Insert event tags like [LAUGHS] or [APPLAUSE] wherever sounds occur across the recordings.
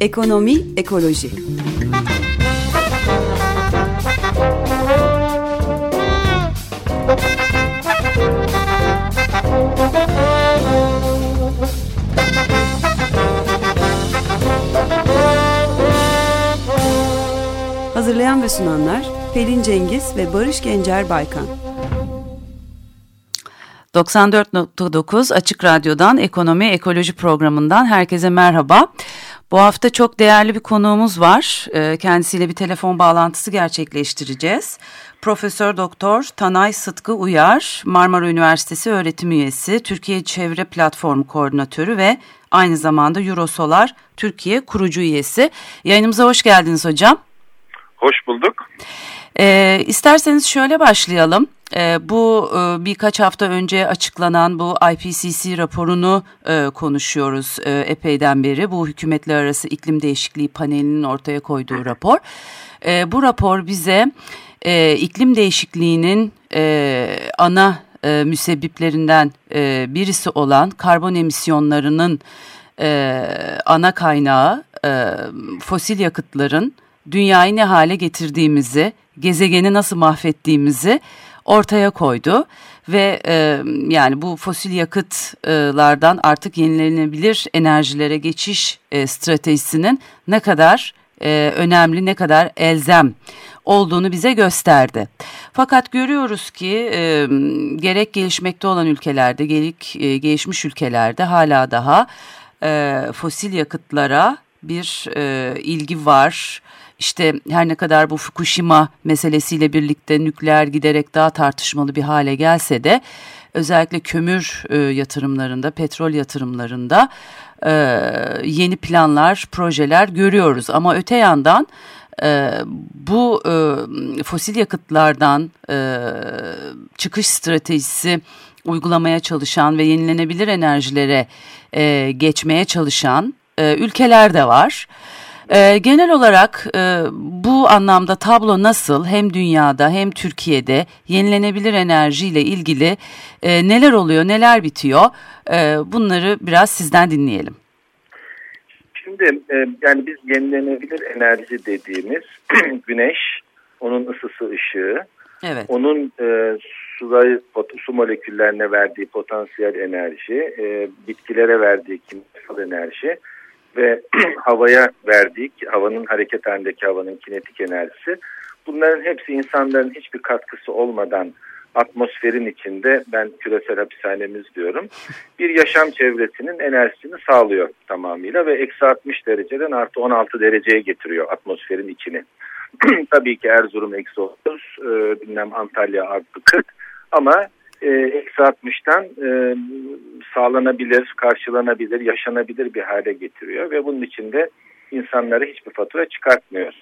Ekonomi, ekoloji. Hazırlayan ve sunanlar Pelin Cengiz ve Barış Gencer Baykan. 94.9 Açık Radyo'dan Ekonomi Ekoloji programından herkese merhaba. Bu hafta çok değerli bir konuğumuz var. Ee, kendisiyle bir telefon bağlantısı gerçekleştireceğiz. Profesör Doktor Tanay Sıtkı Uyar, Marmara Üniversitesi öğretim üyesi, Türkiye Çevre Platformu Koordinatörü ve aynı zamanda Eurosolar Türkiye kurucu üyesi. Yayınımıza hoş geldiniz hocam. Hoş bulduk. Ee, isterseniz şöyle başlayalım. E, bu e, birkaç hafta önce açıklanan bu IPCC raporunu e, konuşuyoruz e, epeyden beri. Bu hükümetler arası iklim değişikliği panelinin ortaya koyduğu rapor. E, bu rapor bize e, iklim değişikliğinin e, ana e, müsebbiplerinden e, birisi olan karbon emisyonlarının e, ana kaynağı e, fosil yakıtların dünyayı ne hale getirdiğimizi, gezegeni nasıl mahvettiğimizi ortaya koydu ve e, yani bu fosil yakıtlardan artık yenilenebilir enerjilere geçiş e, stratejisinin ne kadar e, önemli, ne kadar elzem olduğunu bize gösterdi. Fakat görüyoruz ki e, gerek gelişmekte olan ülkelerde, gerek e, gelişmiş ülkelerde hala daha e, fosil yakıtlara bir e, ilgi var işte her ne kadar bu Fukushima meselesiyle birlikte nükleer giderek daha tartışmalı bir hale gelse de özellikle kömür e, yatırımlarında, petrol yatırımlarında e, yeni planlar, projeler görüyoruz. Ama öte yandan e, bu e, fosil yakıtlardan e, çıkış stratejisi uygulamaya çalışan ve yenilenebilir enerjilere e, geçmeye çalışan e, ülkeler de var. Genel olarak e, bu anlamda tablo nasıl hem dünyada hem Türkiye'de yenilenebilir enerji ile ilgili e, neler oluyor, neler bitiyor e, bunları biraz sizden dinleyelim. Şimdi e, yani biz yenilenebilir enerji dediğimiz [CLEARS THROAT] güneş, onun ısısı ışığı, evet. onun e, suları, su moleküllerine verdiği potansiyel enerji, e, bitkilere verdiği kimyasal enerji ve [CLEARS THROAT] havaya verdik, havanın hareket halindeki havanın kinetik enerjisi. Bunların hepsi insanların hiçbir katkısı olmadan atmosferin içinde ben küresel hapishanemiz diyorum. [LAUGHS] Bir yaşam çevresinin enerjisini sağlıyor tamamıyla ve eksi 60 dereceden artı 16 dereceye getiriyor atmosferin içini. [CLEARS THROAT] Tabii ki Erzurum eksi 30, e, bilmem Antalya artı 40 ama eksi 60'tan e, sağlanabilir, karşılanabilir, yaşanabilir bir hale getiriyor ve bunun içinde insanlara hiçbir fatura çıkartmıyor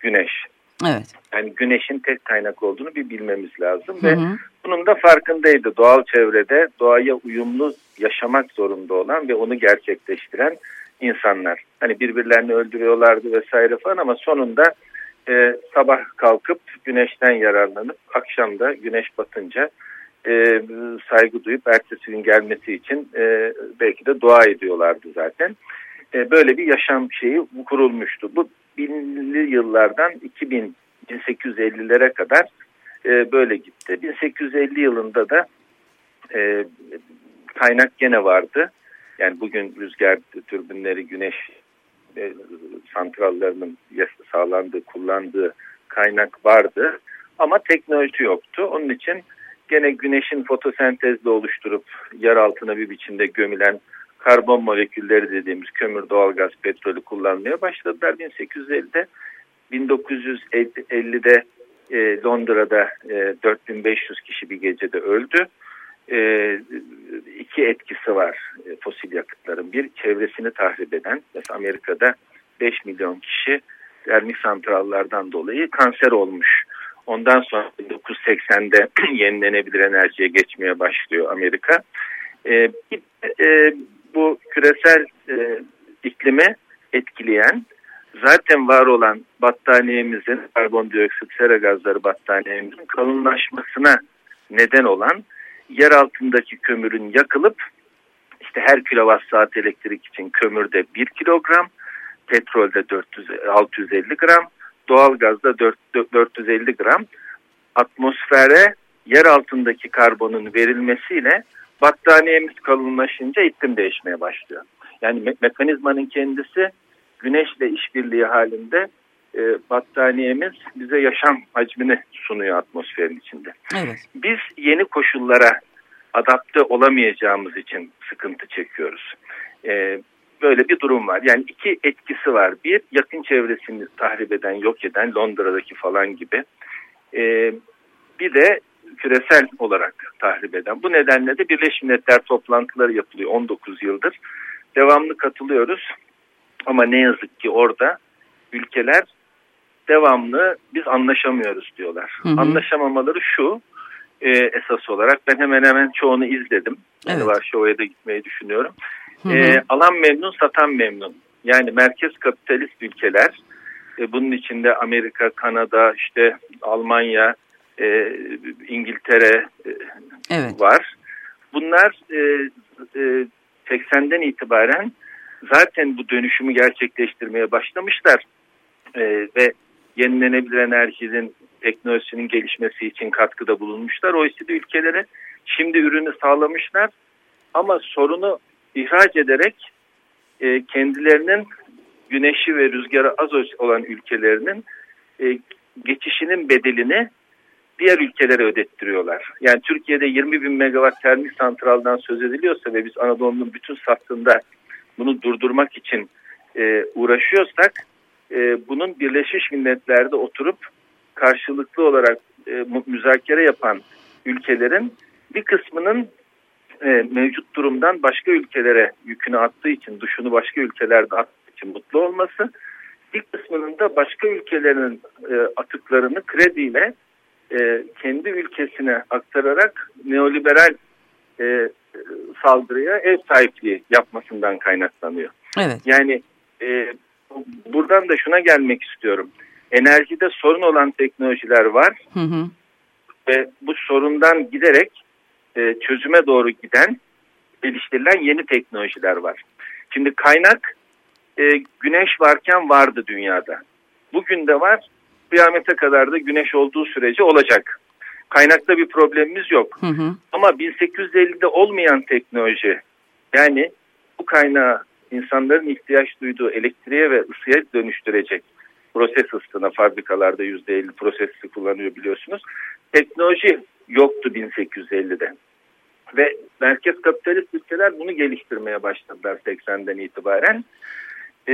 güneş. Evet. Yani güneşin tek kaynak olduğunu bir bilmemiz lazım hı hı. ve bunun da farkındaydı. Doğal çevrede doğaya uyumlu yaşamak zorunda olan ve onu gerçekleştiren insanlar. Hani birbirlerini öldürüyorlardı vesaire falan ama sonunda e, sabah kalkıp güneşten yararlanıp akşam da güneş batınca e, saygı duyup ertesi gün gelmesi için e, belki de dua ediyorlardı zaten. E, böyle bir yaşam şeyi kurulmuştu. Bu binli yıllardan 2000 1850'lere kadar e, böyle gitti. 1850 yılında da e, kaynak gene vardı. Yani bugün rüzgar türbinleri, güneş e, santrallarının sağlandığı, kullandığı kaynak vardı. Ama teknoloji yoktu. Onun için gene güneşin fotosentezle oluşturup yer altına bir biçimde gömülen karbon molekülleri dediğimiz kömür, doğalgaz, petrolü kullanmaya başladılar 1850'de. 1950'de e, Londra'da e, 4500 kişi bir gecede öldü. E, iki etkisi var e, fosil yakıtların. Bir çevresini tahrip eden, mesela Amerika'da 5 milyon kişi termik santrallardan dolayı kanser olmuş. Ondan sonra 1980'de [CLEARS THROAT] yenilenebilir enerjiye geçmeye başlıyor Amerika. E, e, bu küresel e, iklimi etkileyen zaten var olan battaniyemizin karbondioksit sera gazları battaniyemizin kalınlaşmasına neden olan yer altındaki kömürün yakılıp işte her kilowatt saat elektrik için kömürde 1 kilogram, petrolde 400, 650 gram, doğalgazda 4, 450 gram atmosfere yer altındaki karbonun verilmesiyle battaniyemiz kalınlaşınca iklim değişmeye başlıyor. Yani me mekanizmanın kendisi güneşle işbirliği halinde e, battaniyemiz bize yaşam hacmini sunuyor atmosferin içinde. Evet. Biz yeni koşullara adapte olamayacağımız için sıkıntı çekiyoruz. E, böyle bir durum var. Yani iki etkisi var. Bir, yakın çevresini tahrip eden, yok eden Londra'daki falan gibi. E, bir de küresel olarak tahrip eden. Bu nedenle de Birleşmiş Milletler toplantıları yapılıyor 19 yıldır. Devamlı katılıyoruz. Ama ne yazık ki orada ülkeler devamlı biz anlaşamıyoruz diyorlar. Hı hı. Anlaşamamaları şu e, esas olarak ben hemen hemen çoğunu izledim. Evet. Yani Varşova'ya da gitmeyi düşünüyorum. Hı hı. E, alan memnun satan memnun. Yani merkez kapitalist ülkeler e, bunun içinde Amerika, Kanada, işte Almanya, e, İngiltere e, evet. var. Bunlar e, e, 80'den itibaren zaten bu dönüşümü gerçekleştirmeye başlamışlar e, ve yenilenebilir enerjinin teknolojisinin gelişmesi için katkıda bulunmuşlar. OECD ülkelere şimdi ürünü sağlamışlar ama sorunu ihraç ederek e, kendilerinin güneşi ve rüzgarı az olan ülkelerinin e, geçişinin bedelini diğer ülkelere ödettiriyorlar. Yani Türkiye'de 20 bin megawatt termik santraldan söz ediliyorsa ve biz Anadolu'nun bütün sattığında bunu durdurmak için e, uğraşıyorsak e, bunun Birleşmiş Milletler'de oturup karşılıklı olarak e, müzakere yapan ülkelerin bir kısmının e, mevcut durumdan başka ülkelere yükünü attığı için, duşunu başka ülkelerde attığı için mutlu olması, bir kısmının da başka ülkelerin e, atıklarını krediyle e, kendi ülkesine aktararak neoliberal e, saldırıya ev sahipliği yapmasından kaynaklanıyor. Evet. Yani e, buradan da şuna gelmek istiyorum. Enerjide sorun olan teknolojiler var hı hı. ve bu sorundan giderek e, çözüme doğru giden geliştirilen yeni teknolojiler var. Şimdi kaynak e, güneş varken vardı dünyada. Bugün de var kıyamete kadar da güneş olduğu sürece olacak. Kaynakta bir problemimiz yok. Hı hı. Ama 1850'de olmayan teknoloji yani bu kaynağı insanların ihtiyaç duyduğu elektriğe ve ısıya dönüştürecek proses ısısına fabrikalarda %50 prosesi kullanıyor biliyorsunuz. Teknoloji yoktu 1850'de. Ve merkez kapitalist ülkeler bunu geliştirmeye başladılar 80'den itibaren. Ee,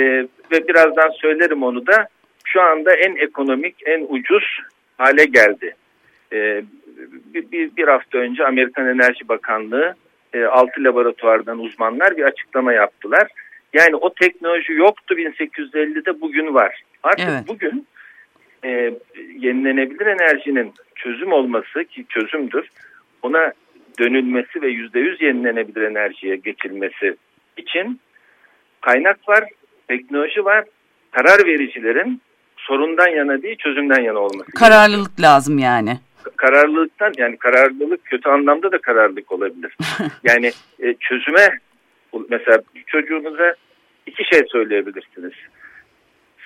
ve birazdan söylerim onu da şu anda en ekonomik, en ucuz hale geldi. Ee, bir, bir, bir hafta önce Amerikan Enerji Bakanlığı e, 6 laboratuvardan uzmanlar bir açıklama yaptılar. Yani o teknoloji yoktu 1850'de bugün var. Artık evet. bugün e, yenilenebilir enerjinin çözüm olması ki çözümdür. Ona dönülmesi ve yüzde yüz yenilenebilir enerjiye geçilmesi için kaynak var, teknoloji var. Karar vericilerin sorundan yana değil çözümden yana olması. Kararlılık gerekiyor. lazım yani. Kararlılıktan yani kararlılık kötü anlamda da kararlılık olabilir. [LAUGHS] yani e, çözüme mesela çocuğunuza iki şey söyleyebilirsiniz.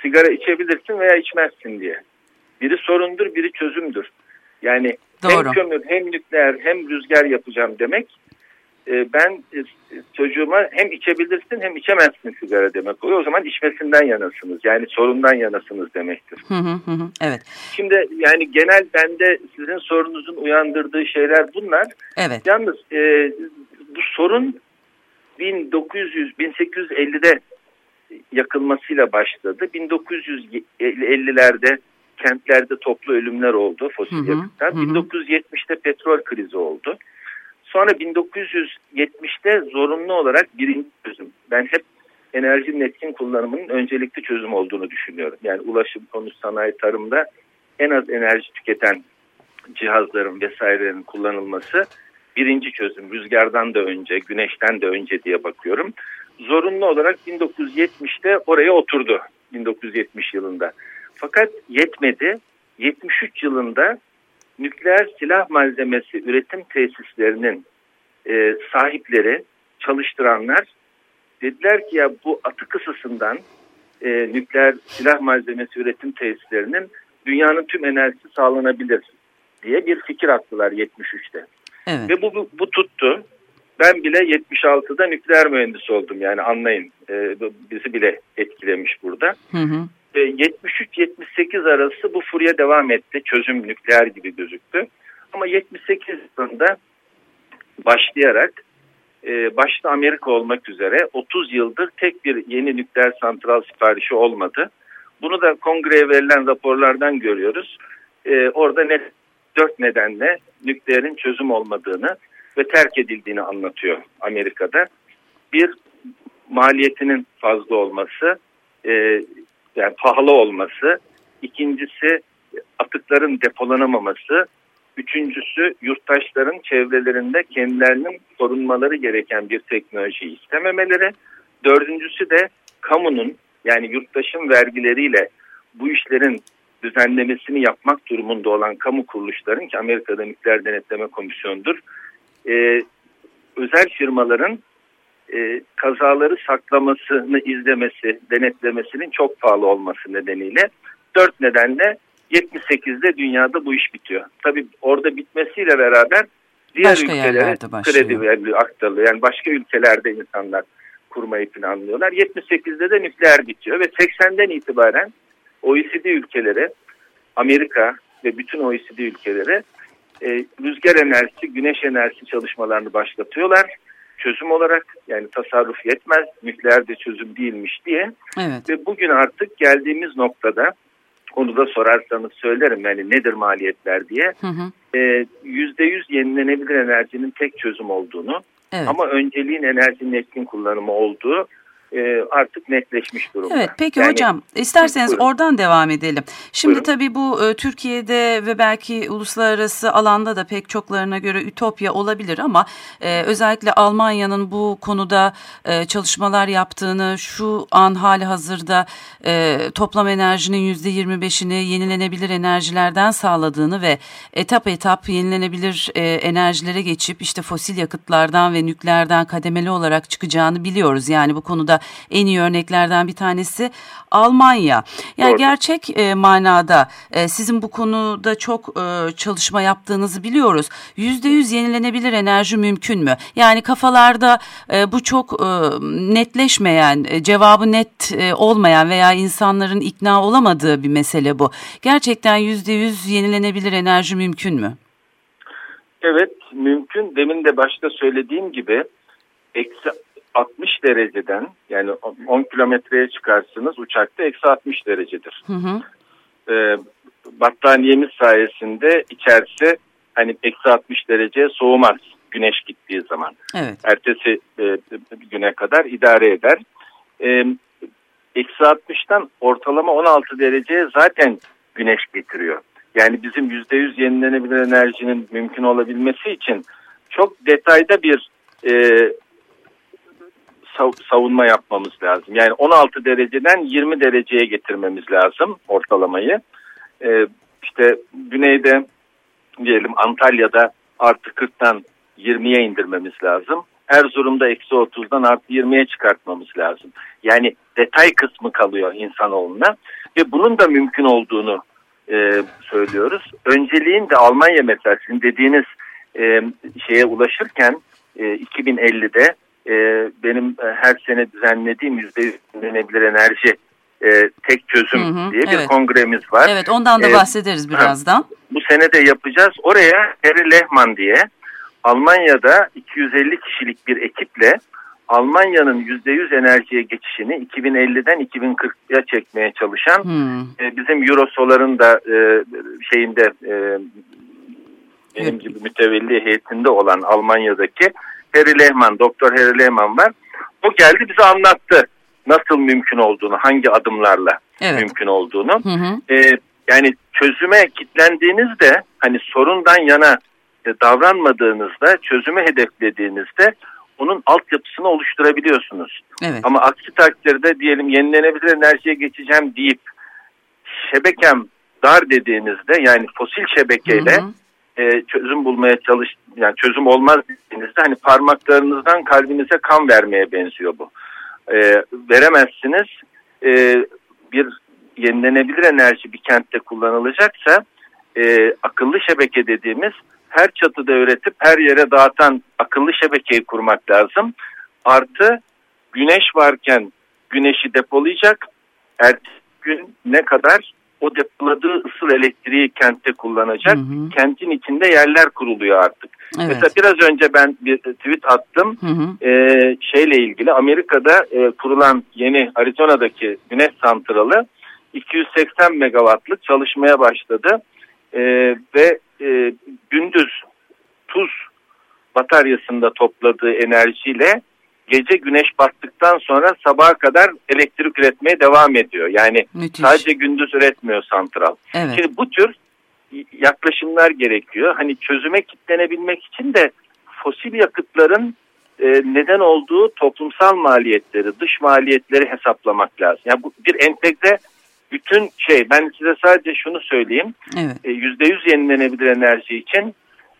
Sigara içebilirsin veya içmezsin diye. Biri sorundur, biri çözümdür. Yani Doğru. hem kömür hem nükleer hem rüzgar yapacağım demek e, ben e, çocuğuma hem içebilirsin hem içemezsin sigara demek oluyor. O zaman içmesinden yanasınız. Yani sorundan yanasınız demektir. Hı hı hı. Evet. Şimdi yani genel bende sizin sorunuzun uyandırdığı şeyler bunlar. Evet. Yalnız e, bu sorun 1900 1850'de yakılmasıyla başladı. 1950'lerde kentlerde toplu ölümler oldu fosil yakıttan. 1970'te petrol krizi oldu. Sonra 1970'te zorunlu olarak birinci çözüm. Ben hep enerjinin etkin kullanımının öncelikli çözüm olduğunu düşünüyorum. Yani ulaşım, konut, sanayi, tarımda en az enerji tüketen cihazların vesairelerin kullanılması birinci çözüm. Rüzgardan da önce, güneşten de önce diye bakıyorum. Zorunlu olarak 1970'te oraya oturdu. 1970 yılında. Fakat yetmedi. 73 yılında nükleer silah malzemesi üretim tesislerinin e, sahipleri, çalıştıranlar dediler ki ya bu atık ısısından e, nükleer silah malzemesi üretim tesislerinin dünyanın tüm enerjisi sağlanabilir diye bir fikir attılar 73'te. Evet. Ve bu, bu, bu tuttu. Ben bile 76'da nükleer mühendisi oldum yani anlayın e, bizi bile etkilemiş burada. Hı hı. 73-78 arası bu furya devam etti. Çözüm nükleer gibi gözüktü. Ama 78 yılında başlayarak e, başta Amerika olmak üzere 30 yıldır tek bir yeni nükleer santral siparişi olmadı. Bunu da kongreye verilen raporlardan görüyoruz. E, orada ne, dört nedenle nükleerin çözüm olmadığını ve terk edildiğini anlatıyor Amerika'da. Bir, maliyetinin fazla olması, e, yani pahalı olması. İkincisi atıkların depolanamaması. Üçüncüsü yurttaşların çevrelerinde kendilerinin korunmaları gereken bir teknoloji istememeleri. Dördüncüsü de kamunun yani yurttaşın vergileriyle bu işlerin düzenlemesini yapmak durumunda olan kamu kuruluşların ki Amerika'da Nükleer Denetleme Komisyonu'dur. E, özel firmaların e, kazaları saklamasını izlemesi, denetlemesinin çok pahalı olması nedeniyle dört nedenle 78'de dünyada bu iş bitiyor. Tabii orada bitmesiyle beraber diğer başka ülkelere kredi veriliyor, aktarılıyor. Yani başka ülkelerde insanlar kurmayı planlıyorlar. 78'de de nükleer bitiyor ve 80'den itibaren OECD ülkeleri, Amerika ve bütün OECD ülkeleri e, rüzgar enerjisi, güneş enerjisi çalışmalarını başlatıyorlar çözüm olarak yani tasarruf yetmez, nükleer de çözüm değilmiş diye. Evet. Ve bugün artık geldiğimiz noktada onu da sorarsanız söylerim yani nedir maliyetler diye. Hı hı. E, %100 yenilenebilir enerjinin tek çözüm olduğunu evet. ama önceliğin enerjinin etkin kullanımı olduğu e, artık netleşmiş durumda. Evet peki yani, hocam isterseniz buyurun. oradan devam edelim. Şimdi buyurun. tabii bu e, Türkiye'de ve belki uluslararası alanda da pek çoklarına göre ütopya olabilir ama e, özellikle Almanya'nın bu konuda e, çalışmalar yaptığını şu an hali hazırda e, toplam enerjinin yüzde 25'ini yenilenebilir enerjilerden sağladığını ve etap etap yenilenebilir e, enerjilere geçip işte fosil yakıtlardan ve nükleerden kademeli olarak çıkacağını biliyoruz. Yani bu konuda en iyi örneklerden bir tanesi Almanya. Yani Doğru. gerçek e, manada e, sizin bu konuda çok e, çalışma yaptığınızı biliyoruz. Yüzde yüz yenilenebilir enerji mümkün mü? Yani kafalarda e, bu çok e, netleşmeyen, e, cevabı net e, olmayan veya insanların ikna olamadığı bir mesele bu. Gerçekten yüzde yüz yenilenebilir enerji mümkün mü? Evet mümkün. Demin de başta söylediğim gibi eksi 60 dereceden yani 10 kilometreye çıkarsınız uçakta eksi 60 derecedir. Hı hı. Ee, battaniyemiz sayesinde içerisi hani eksi 60 derece soğumaz güneş gittiği zaman. Evet. Ertesi e, güne kadar idare eder. Ee, eksi 60'tan ortalama 16 dereceye zaten güneş getiriyor. Yani bizim %100 yenilenebilir enerjinin mümkün olabilmesi için çok detayda bir e, savunma yapmamız lazım. Yani 16 dereceden 20 dereceye getirmemiz lazım ortalamayı. Ee, işte güneyde diyelim Antalya'da artı 40'tan 20'ye indirmemiz lazım. Erzurum'da eksi 30'dan artı 20'ye çıkartmamız lazım. Yani detay kısmı kalıyor insanoğluna ve bunun da mümkün olduğunu e, söylüyoruz. Önceliğin de Almanya mesela sizin dediğiniz e, şeye ulaşırken e, 2050'de e, benim her sene düzenlediğim yüzde yenilenebilir enerji e, tek çözüm hı hı, diye evet. bir kongremiz var. Evet ondan da e, bahsederiz birazdan. Bu sene de yapacağız. Oraya Harry Lehmann diye Almanya'da 250 kişilik bir ekiple Almanya'nın %100 enerjiye geçişini 2050'den 2040'ya çekmeye çalışan hmm. e, bizim Eurosolar'ın da e, şeyinde e, benim gibi mütevelli heyetinde olan Almanya'daki Harry Lehman, Doktor Harry Lehman var. O geldi bize anlattı nasıl mümkün olduğunu, hangi adımlarla evet. mümkün olduğunu. Hı hı. Ee, yani çözüme kitlendiğinizde hani sorundan yana e, davranmadığınızda, çözümü hedeflediğinizde onun altyapısını oluşturabiliyorsunuz. Evet. Ama aksi takdirde diyelim yenilenebilir enerjiye geçeceğim deyip şebekem dar dediğinizde yani fosil şebekeyle hı hı. E, çözüm bulmaya çalış yani çözüm olmaz dediğinizde hani parmaklarınızdan kalbinize kan vermeye benziyor bu. E, veremezsiniz. E, bir yenilenebilir enerji bir kentte kullanılacaksa e, akıllı şebeke dediğimiz her çatıda üretip her yere dağıtan akıllı şebekeyi kurmak lazım. Artı güneş varken güneşi depolayacak. Ertesi gün ne kadar o depoladığı ısıl elektriği kentte kullanacak. Hı hı. Kentin içinde yerler kuruluyor artık. Evet. Mesela biraz önce ben bir tweet attım. Hı hı. Ee, şeyle ilgili Amerika'da e, kurulan yeni Arizona'daki güneş santralı 280 megawattlık çalışmaya başladı. E, ve e, gündüz tuz bataryasında topladığı enerjiyle gece güneş battıktan sonra sabaha kadar elektrik üretmeye devam ediyor. Yani Müthiş. sadece gündüz üretmiyor santral. Evet. Şimdi bu tür yaklaşımlar gerekiyor. Hani çözüme kitlenebilmek için de fosil yakıtların e, neden olduğu toplumsal maliyetleri, dış maliyetleri hesaplamak lazım. Yani bu bir entegre bütün şey ben size sadece şunu söyleyeyim. Evet. E, %100 yenilenebilir enerji için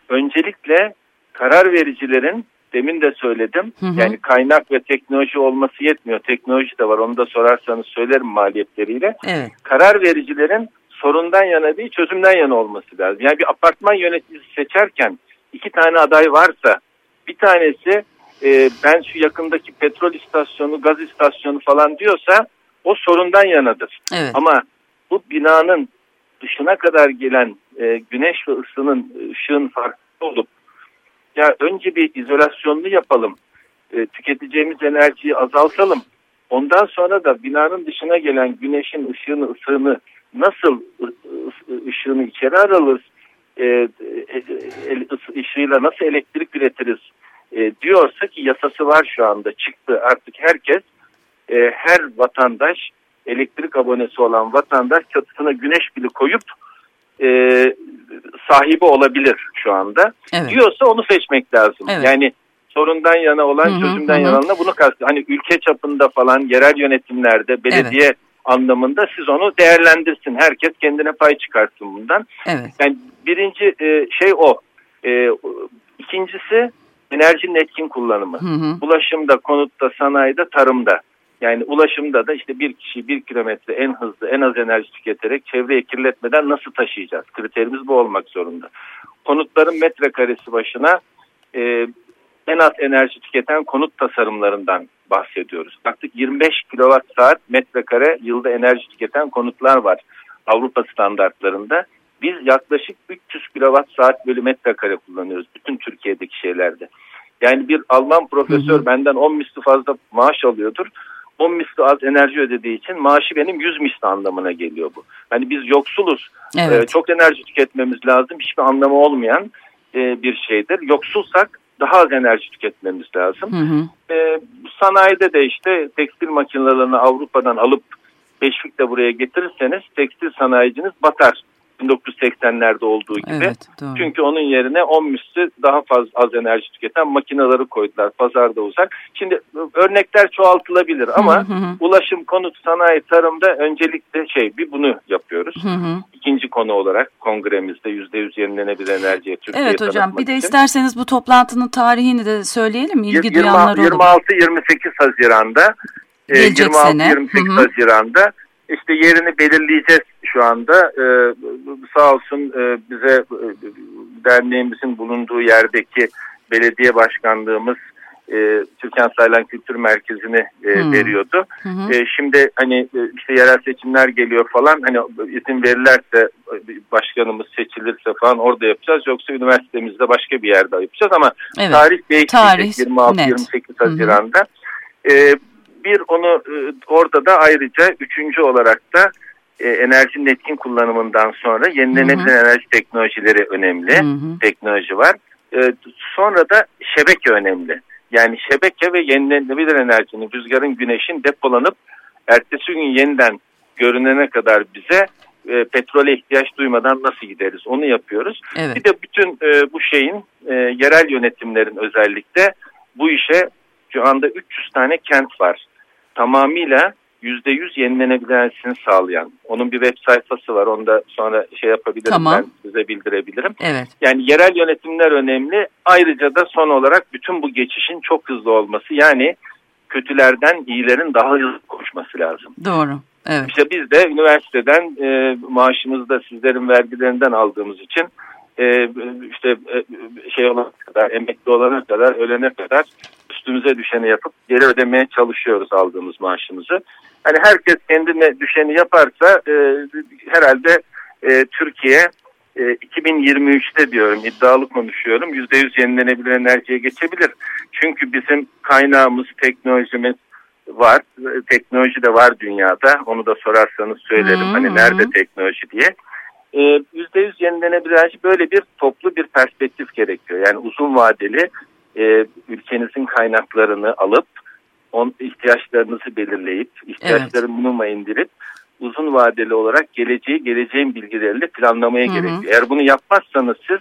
öncelikle karar vericilerin demin de söyledim. Hı hı. Yani kaynak ve teknoloji olması yetmiyor. Teknoloji de var. Onu da sorarsanız söylerim maliyetleriyle. Evet. Karar vericilerin sorundan yana değil çözümden yana olması lazım. Yani bir apartman yöneticisi seçerken iki tane aday varsa bir tanesi e, ben şu yakındaki petrol istasyonu, gaz istasyonu falan diyorsa o sorundan yanadır. Evet. Ama bu binanın dışına kadar gelen e, güneş ve ısının ışığın farklı olup ya önce bir izolasyonlu yapalım. E, tüketeceğimiz enerjiyi azaltalım. Ondan sonra da binanın dışına gelen güneşin ışığını, ısığını nasıl ışığını içeri alırız, e, e, e ışığıyla nasıl elektrik üretiriz e, diyorsa ki yasası var şu anda çıktı artık herkes e, her vatandaş elektrik abonesi olan vatandaş çatısına güneş bile koyup e, sahibi olabilir şu anda. Evet. Diyorsa onu seçmek lazım. Evet. Yani sorundan yana olan hı hı, çözümden hı. yana bunu kastı. Hani ülke çapında falan yerel yönetimlerde belediye evet. anlamında siz onu değerlendirsin. Herkes kendine pay çıkarsın bundan. Evet. Yani birinci e, şey o. E, ikincisi enerjinin etkin kullanımı. Hı hı. Ulaşımda, konutta, sanayide, tarımda. Yani ulaşımda da işte bir kişi bir kilometre en hızlı en az enerji tüketerek çevreyi kirletmeden nasıl taşıyacağız? Kriterimiz bu olmak zorunda. Konutların metrekaresi başına e, en az enerji tüketen konut tasarımlarından bahsediyoruz. Artık 25 kilowatt saat metrekare yılda enerji tüketen konutlar var Avrupa standartlarında. Biz yaklaşık 300 kilowatt saat bölü metrekare kullanıyoruz bütün Türkiye'deki şeylerde. Yani bir Alman profesör hı hı. benden 10 misli fazla maaş alıyordur. 10 misli az enerji ödediği için maaşı benim 100 misli anlamına geliyor bu. Hani biz yoksuluz. Evet. Ee, çok enerji tüketmemiz lazım. Hiçbir anlamı olmayan e, bir şeydir. Yoksulsak daha az enerji tüketmemiz lazım. Hı hı. E, sanayide de işte tekstil makinelerini Avrupa'dan alıp teşvikle buraya getirirseniz tekstil sanayiciniz batar. 1980'lerde olduğu gibi. Evet, Çünkü onun yerine 10 misli daha fazla az enerji tüketen makineleri koydular pazarda uzak. Şimdi örnekler çoğaltılabilir ama hı hı. ulaşım, konut, sanayi, tarımda öncelikle şey bir bunu yapıyoruz. Hı hı. İkinci konu olarak kongremizde %100 yenilenebilir enerjiye Türkiye'ye Evet hocam bir de için. isterseniz bu toplantının tarihini de söyleyelim. İlgi 20, duyanlar 26-28 Haziran'da. Gelecek 26-28 Haziran'da işte yerini belirleyeceğiz şu anda. Ee, sağ olsun e, bize e, derneğimizin bulunduğu yerdeki belediye başkanlığımız e, Türkan Saylan Kültür Merkezi'ni e, hmm. veriyordu. Hmm. E, şimdi hani e, işte yerel seçimler geliyor falan hani izin verirlerse başkanımız seçilirse falan orada yapacağız. Yoksa üniversitemizde başka bir yerde yapacağız ama evet. tarih değişecek 26-28 Haziran'da. E, bir onu e, orada da ayrıca üçüncü olarak da e, enerjinin etkin kullanımından sonra yenilenebilir enerji teknolojileri önemli. Hı hı. Teknoloji var. E, sonra da şebeke önemli. Yani şebeke ve yenilenebilir enerjinin, rüzgarın, güneşin depolanıp ertesi gün yeniden görünene kadar bize e, petrole ihtiyaç duymadan nasıl gideriz onu yapıyoruz. Evet. Bir de bütün e, bu şeyin e, yerel yönetimlerin özellikle bu işe şu anda 300 tane kent var tamamıyla %100 yenilenebilir enerjisini sağlayan. Onun bir web sayfası var. Onu da sonra şey yapabilirim tamam. ben size bildirebilirim. Evet. Yani yerel yönetimler önemli. Ayrıca da son olarak bütün bu geçişin çok hızlı olması. Yani kötülerden iyilerin daha hızlı koşması lazım. Doğru. Evet. İşte biz de üniversiteden e, maaşımızı da sizlerin vergilerinden aldığımız için e, işte e, şey olana kadar, emekli olana kadar, ölene kadar üstümüze düşeni yapıp geri ödemeye çalışıyoruz aldığımız maaşımızı. Hani herkes kendine düşeni yaparsa e, herhalde e, Türkiye e, 2023'te diyorum iddialı konuşuyorum %100 yenilenebilir enerjiye geçebilir. Çünkü bizim kaynağımız, teknolojimiz var. Teknoloji de var dünyada. Onu da sorarsanız söylerim. Hmm. Hani nerede teknoloji diye. %100 yenilenebilir enerji böyle bir toplu bir perspektif gerekiyor. Yani uzun vadeli e, ülkenizin kaynaklarını alıp on ihtiyaçlarınızı belirleyip ihtiyaçları evet. minimuma indirip uzun vadeli olarak geleceği geleceğin bilgileriyle planlamaya hı hı. gerekiyor. Eğer bunu yapmazsanız siz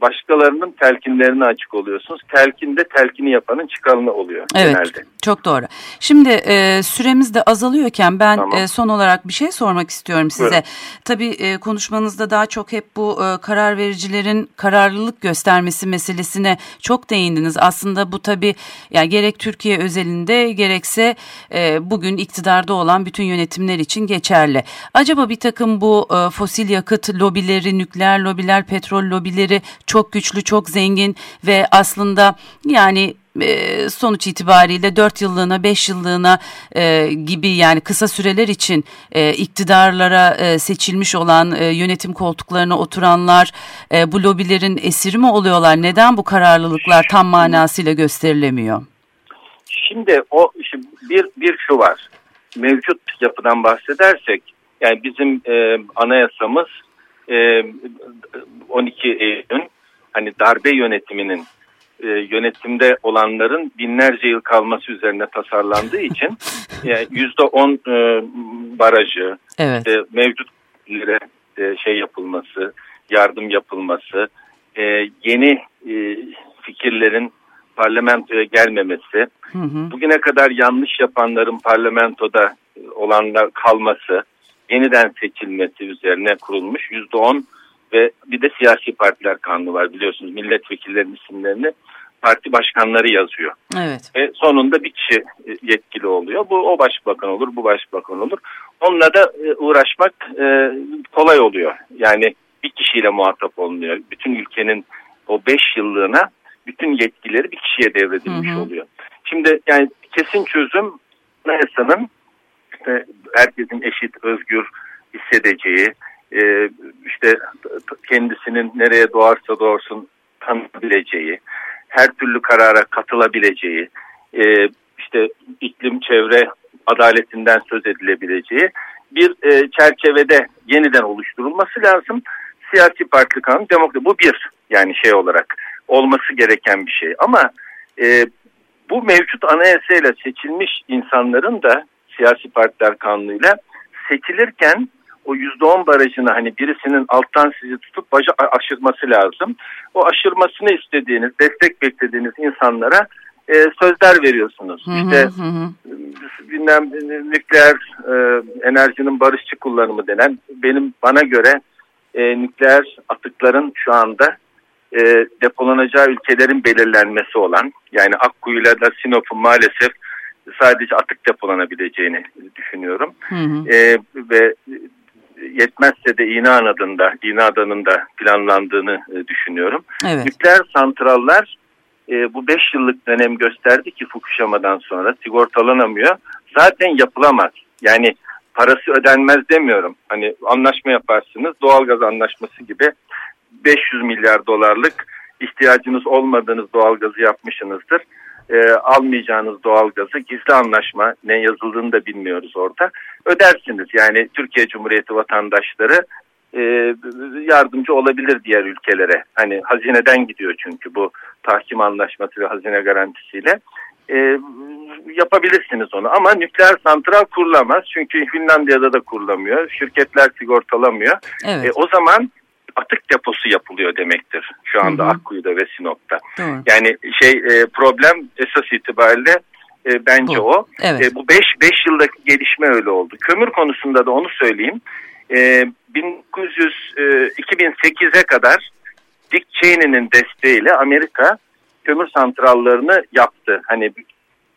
başkalarının telkinlerine açık oluyorsunuz. Telkinde telkini yapanın çıkarını oluyor evet, genelde. Çok doğru. Şimdi e, süremiz de azalıyorken ben tamam. e, son olarak bir şey sormak istiyorum size. Buyurun. Tabii e, konuşmanızda daha çok hep bu e, karar vericilerin kararlılık göstermesi meselesine çok değindiniz. Aslında bu tabii yani gerek Türkiye özelinde gerekse e, bugün iktidarda olan bütün yönetimler için geçerli. Acaba bir takım bu e, fosil yakıt lobileri, nükleer lobiler, petrol lobileri çok güçlü, çok zengin ve aslında yani e, sonuç itibariyle 4 yıllığına 5 yıllığına e, gibi yani kısa süreler için e, iktidarlara e, seçilmiş olan e, yönetim koltuklarına oturanlar e, bu lobilerin esiri mi oluyorlar? Neden bu kararlılıklar tam manasıyla gösterilemiyor? Şimdi o şimdi bir bir şu var. Mevcut yapıdan bahsedersek yani bizim e, anayasamız e, 12 Eylül hani darbe yönetiminin e, yönetimde olanların binlerce yıl kalması üzerine tasarlandığı için [LAUGHS] yüzde on e, barajı evet. e, mevcut e, şey yapılması, yardım yapılması, e, yeni e, fikirlerin parlamentoya gelmemesi, hı hı. bugüne kadar yanlış yapanların parlamentoda olanlar kalması, yeniden seçilmesi üzerine kurulmuş yüzde on ve bir de siyasi partiler kanunu var biliyorsunuz milletvekillerinin isimlerini parti başkanları yazıyor. Evet. Ve sonunda bir kişi e, yetkili oluyor. Bu o başbakan olur, bu başbakan olur. Onunla da e, uğraşmak e, kolay oluyor. Yani bir kişiyle muhatap olunuyor. Bütün ülkenin o beş yıllığına bütün yetkileri bir kişiye devredilmiş hı hı. oluyor. Şimdi yani kesin çözüm anayasanın işte herkesin eşit, özgür hissedeceği, e, işte kendisinin nereye doğarsa doğursun tanıyabileceği, her türlü karara katılabileceği, e, işte iklim çevre adaletinden söz edilebileceği bir e, çerçevede yeniden oluşturulması lazım. Siyasi parti kanunu demokrasi bu bir yani şey olarak olması gereken bir şey ama e, bu mevcut anayasayla seçilmiş insanların da siyasi partiler kanunuyla seçilirken o yüzde on barajını hani birisinin alttan sizi tutup baca aşırması lazım. O aşırmasını istediğiniz, destek beklediğiniz insanlara e, sözler veriyorsunuz. Hı hı, işte hı. bilmem nükleer e, enerjinin barışçı kullanımı denen benim bana göre e, nükleer atıkların şu anda e, depolanacağı ülkelerin belirlenmesi olan yani Akkuyu'yla da Sinop'un maalesef sadece atık depolanabileceğini düşünüyorum. Hı hı. E, ve yetmezse de İnan adında, İna adanında planlandığını e, düşünüyorum. Evet. Nükleer santrallar e, bu 5 yıllık dönem gösterdi ki Fukushima'dan sonra sigortalanamıyor. Zaten yapılamaz. Yani parası ödenmez demiyorum. Hani anlaşma yaparsınız doğalgaz anlaşması gibi 500 milyar dolarlık ihtiyacınız olmadığınız doğalgazı yapmışsınızdır e, almayacağınız doğalgazı gizli anlaşma ne yazıldığını da bilmiyoruz orada ödersiniz. Yani Türkiye Cumhuriyeti vatandaşları e, yardımcı olabilir diğer ülkelere. Hani hazineden gidiyor çünkü bu tahkim anlaşması ve hazine garantisiyle. E, yapabilirsiniz onu ama nükleer santral kurulamaz çünkü Finlandiya'da da kurulamıyor. Şirketler sigortalamıyor. Evet. E, o zaman atık deposu yapılıyor demektir şu anda hı hı. Akkuyu'da ve Sinop'ta. Hı. Yani şey e, problem esas itibariyle E, bence bu. o. Evet. E, bu 5 5 yıldaki gelişme öyle oldu. Kömür konusunda da onu söyleyeyim. E, 1900 e, 2008'e kadar Dick Cheney'nin desteğiyle Amerika kömür santrallarını yaptı. Hani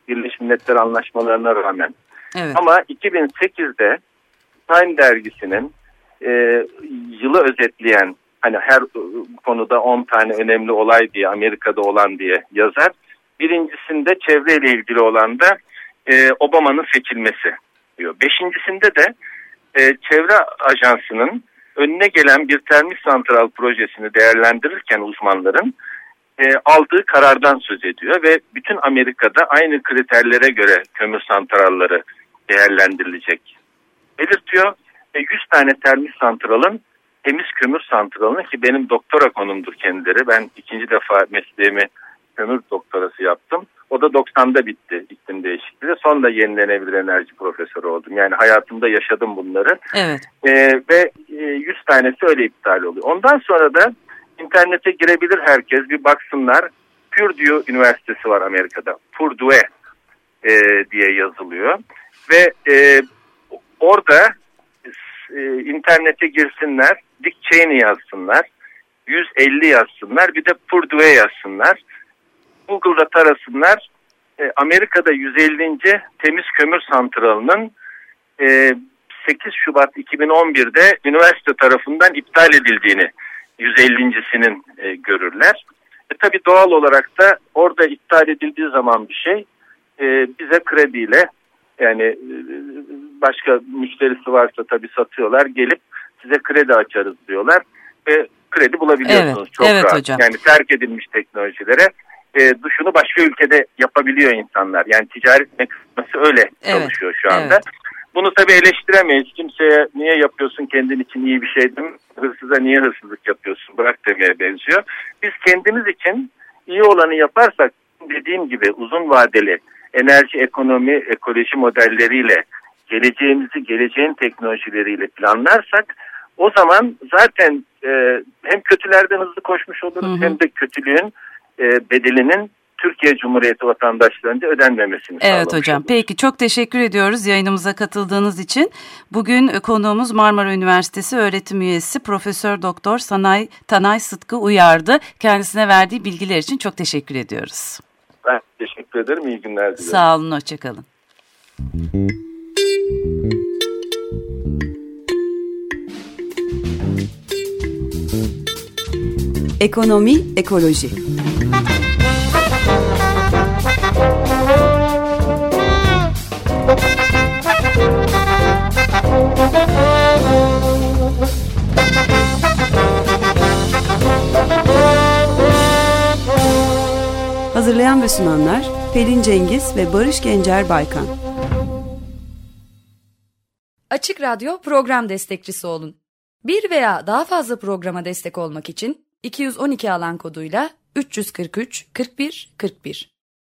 Birleşmiş Milletler anlaşmalarına rağmen. Evet. Ama 2008'de Time dergisinin e, yılı özetleyen hani her konuda 10 tane önemli olay diye Amerika'da olan diye yazar. Birincisinde çevreyle ilgili olan da e, Obama'nın seçilmesi diyor. Beşincisinde de e, çevre ajansının önüne gelen bir termik santral projesini değerlendirirken uzmanların e, aldığı karardan söz ediyor ve bütün Amerika'da aynı kriterlere göre kömür santralları değerlendirilecek belirtiyor. E, 100 tane termik santralın temiz kömür santralını ki benim doktora konumdur kendileri. Ben ikinci defa mesleğimi kömür doktorası yaptım. O da 90'da bitti iklim değişikliği. Sonra yenilenebilir enerji profesörü oldum. Yani hayatımda yaşadım bunları. Evet. Ee, ve e, 100 tanesi öyle iptal oluyor. Ondan sonra da internete girebilir herkes bir baksınlar. Purdue Üniversitesi var Amerika'da. Purdue e, diye yazılıyor. Ve e, orada e, internete girsinler. Dick Cheney yazsınlar. 150 yazsınlar. Bir de Purdue yazsınlar. Google'da tarasınlar. E, Amerika'da 150. temiz kömür santralının e, 8 Şubat 2011'de üniversite tarafından iptal edildiğini 150.sinin e, görürler. E, tabii doğal olarak da orada iptal edildiği zaman bir şey e, bize krediyle yani e, başka müşterisi varsa tabii satıyorlar gelip size kredi açarız diyorlar ve kredi bulabiliyorsunuz evet, çok evet rahat. Hocam. Yani terk edilmiş teknolojilere e, duşunu başka ülkede yapabiliyor insanlar. Yani ticaret mekanizması öyle evet, çalışıyor şu anda. Evet. Bunu tabii eleştiremeyiz. Kimseye niye yapıyorsun kendin için iyi bir şey değil mi? Hırsıza niye hırsızlık yapıyorsun? Bırak demeye benziyor. Biz kendimiz için iyi olanı yaparsak dediğim gibi uzun vadeli enerji, ekonomi, ekoloji modelleriyle geleceğimizi, geleceğin teknolojileriyle planlarsak o zaman zaten e, hem kötülerden hızlı koşmuş oluruz hı hı. hem de kötülüğün e, bedelinin Türkiye Cumhuriyeti vatandaşlarınca ödenmemesini Evet hocam. Olur. Peki çok teşekkür ediyoruz yayınımıza katıldığınız için. Bugün konuğumuz Marmara Üniversitesi öğretim üyesi Profesör Doktor Sanay Tanay Sıtkı Uyardı. Kendisine verdiği bilgiler için çok teşekkür ediyoruz. Ben teşekkür ederim. İyi günler dilerim. Sağ olun. Hoşçakalın. Ekonomi, ekoloji. Hazırlayan ve sunanlar Pelin Cengiz ve Barış Gencer Baykan. Açık Radyo program destekçisi olun. Bir veya daha fazla programa destek olmak için 212 alan koduyla 343 41 41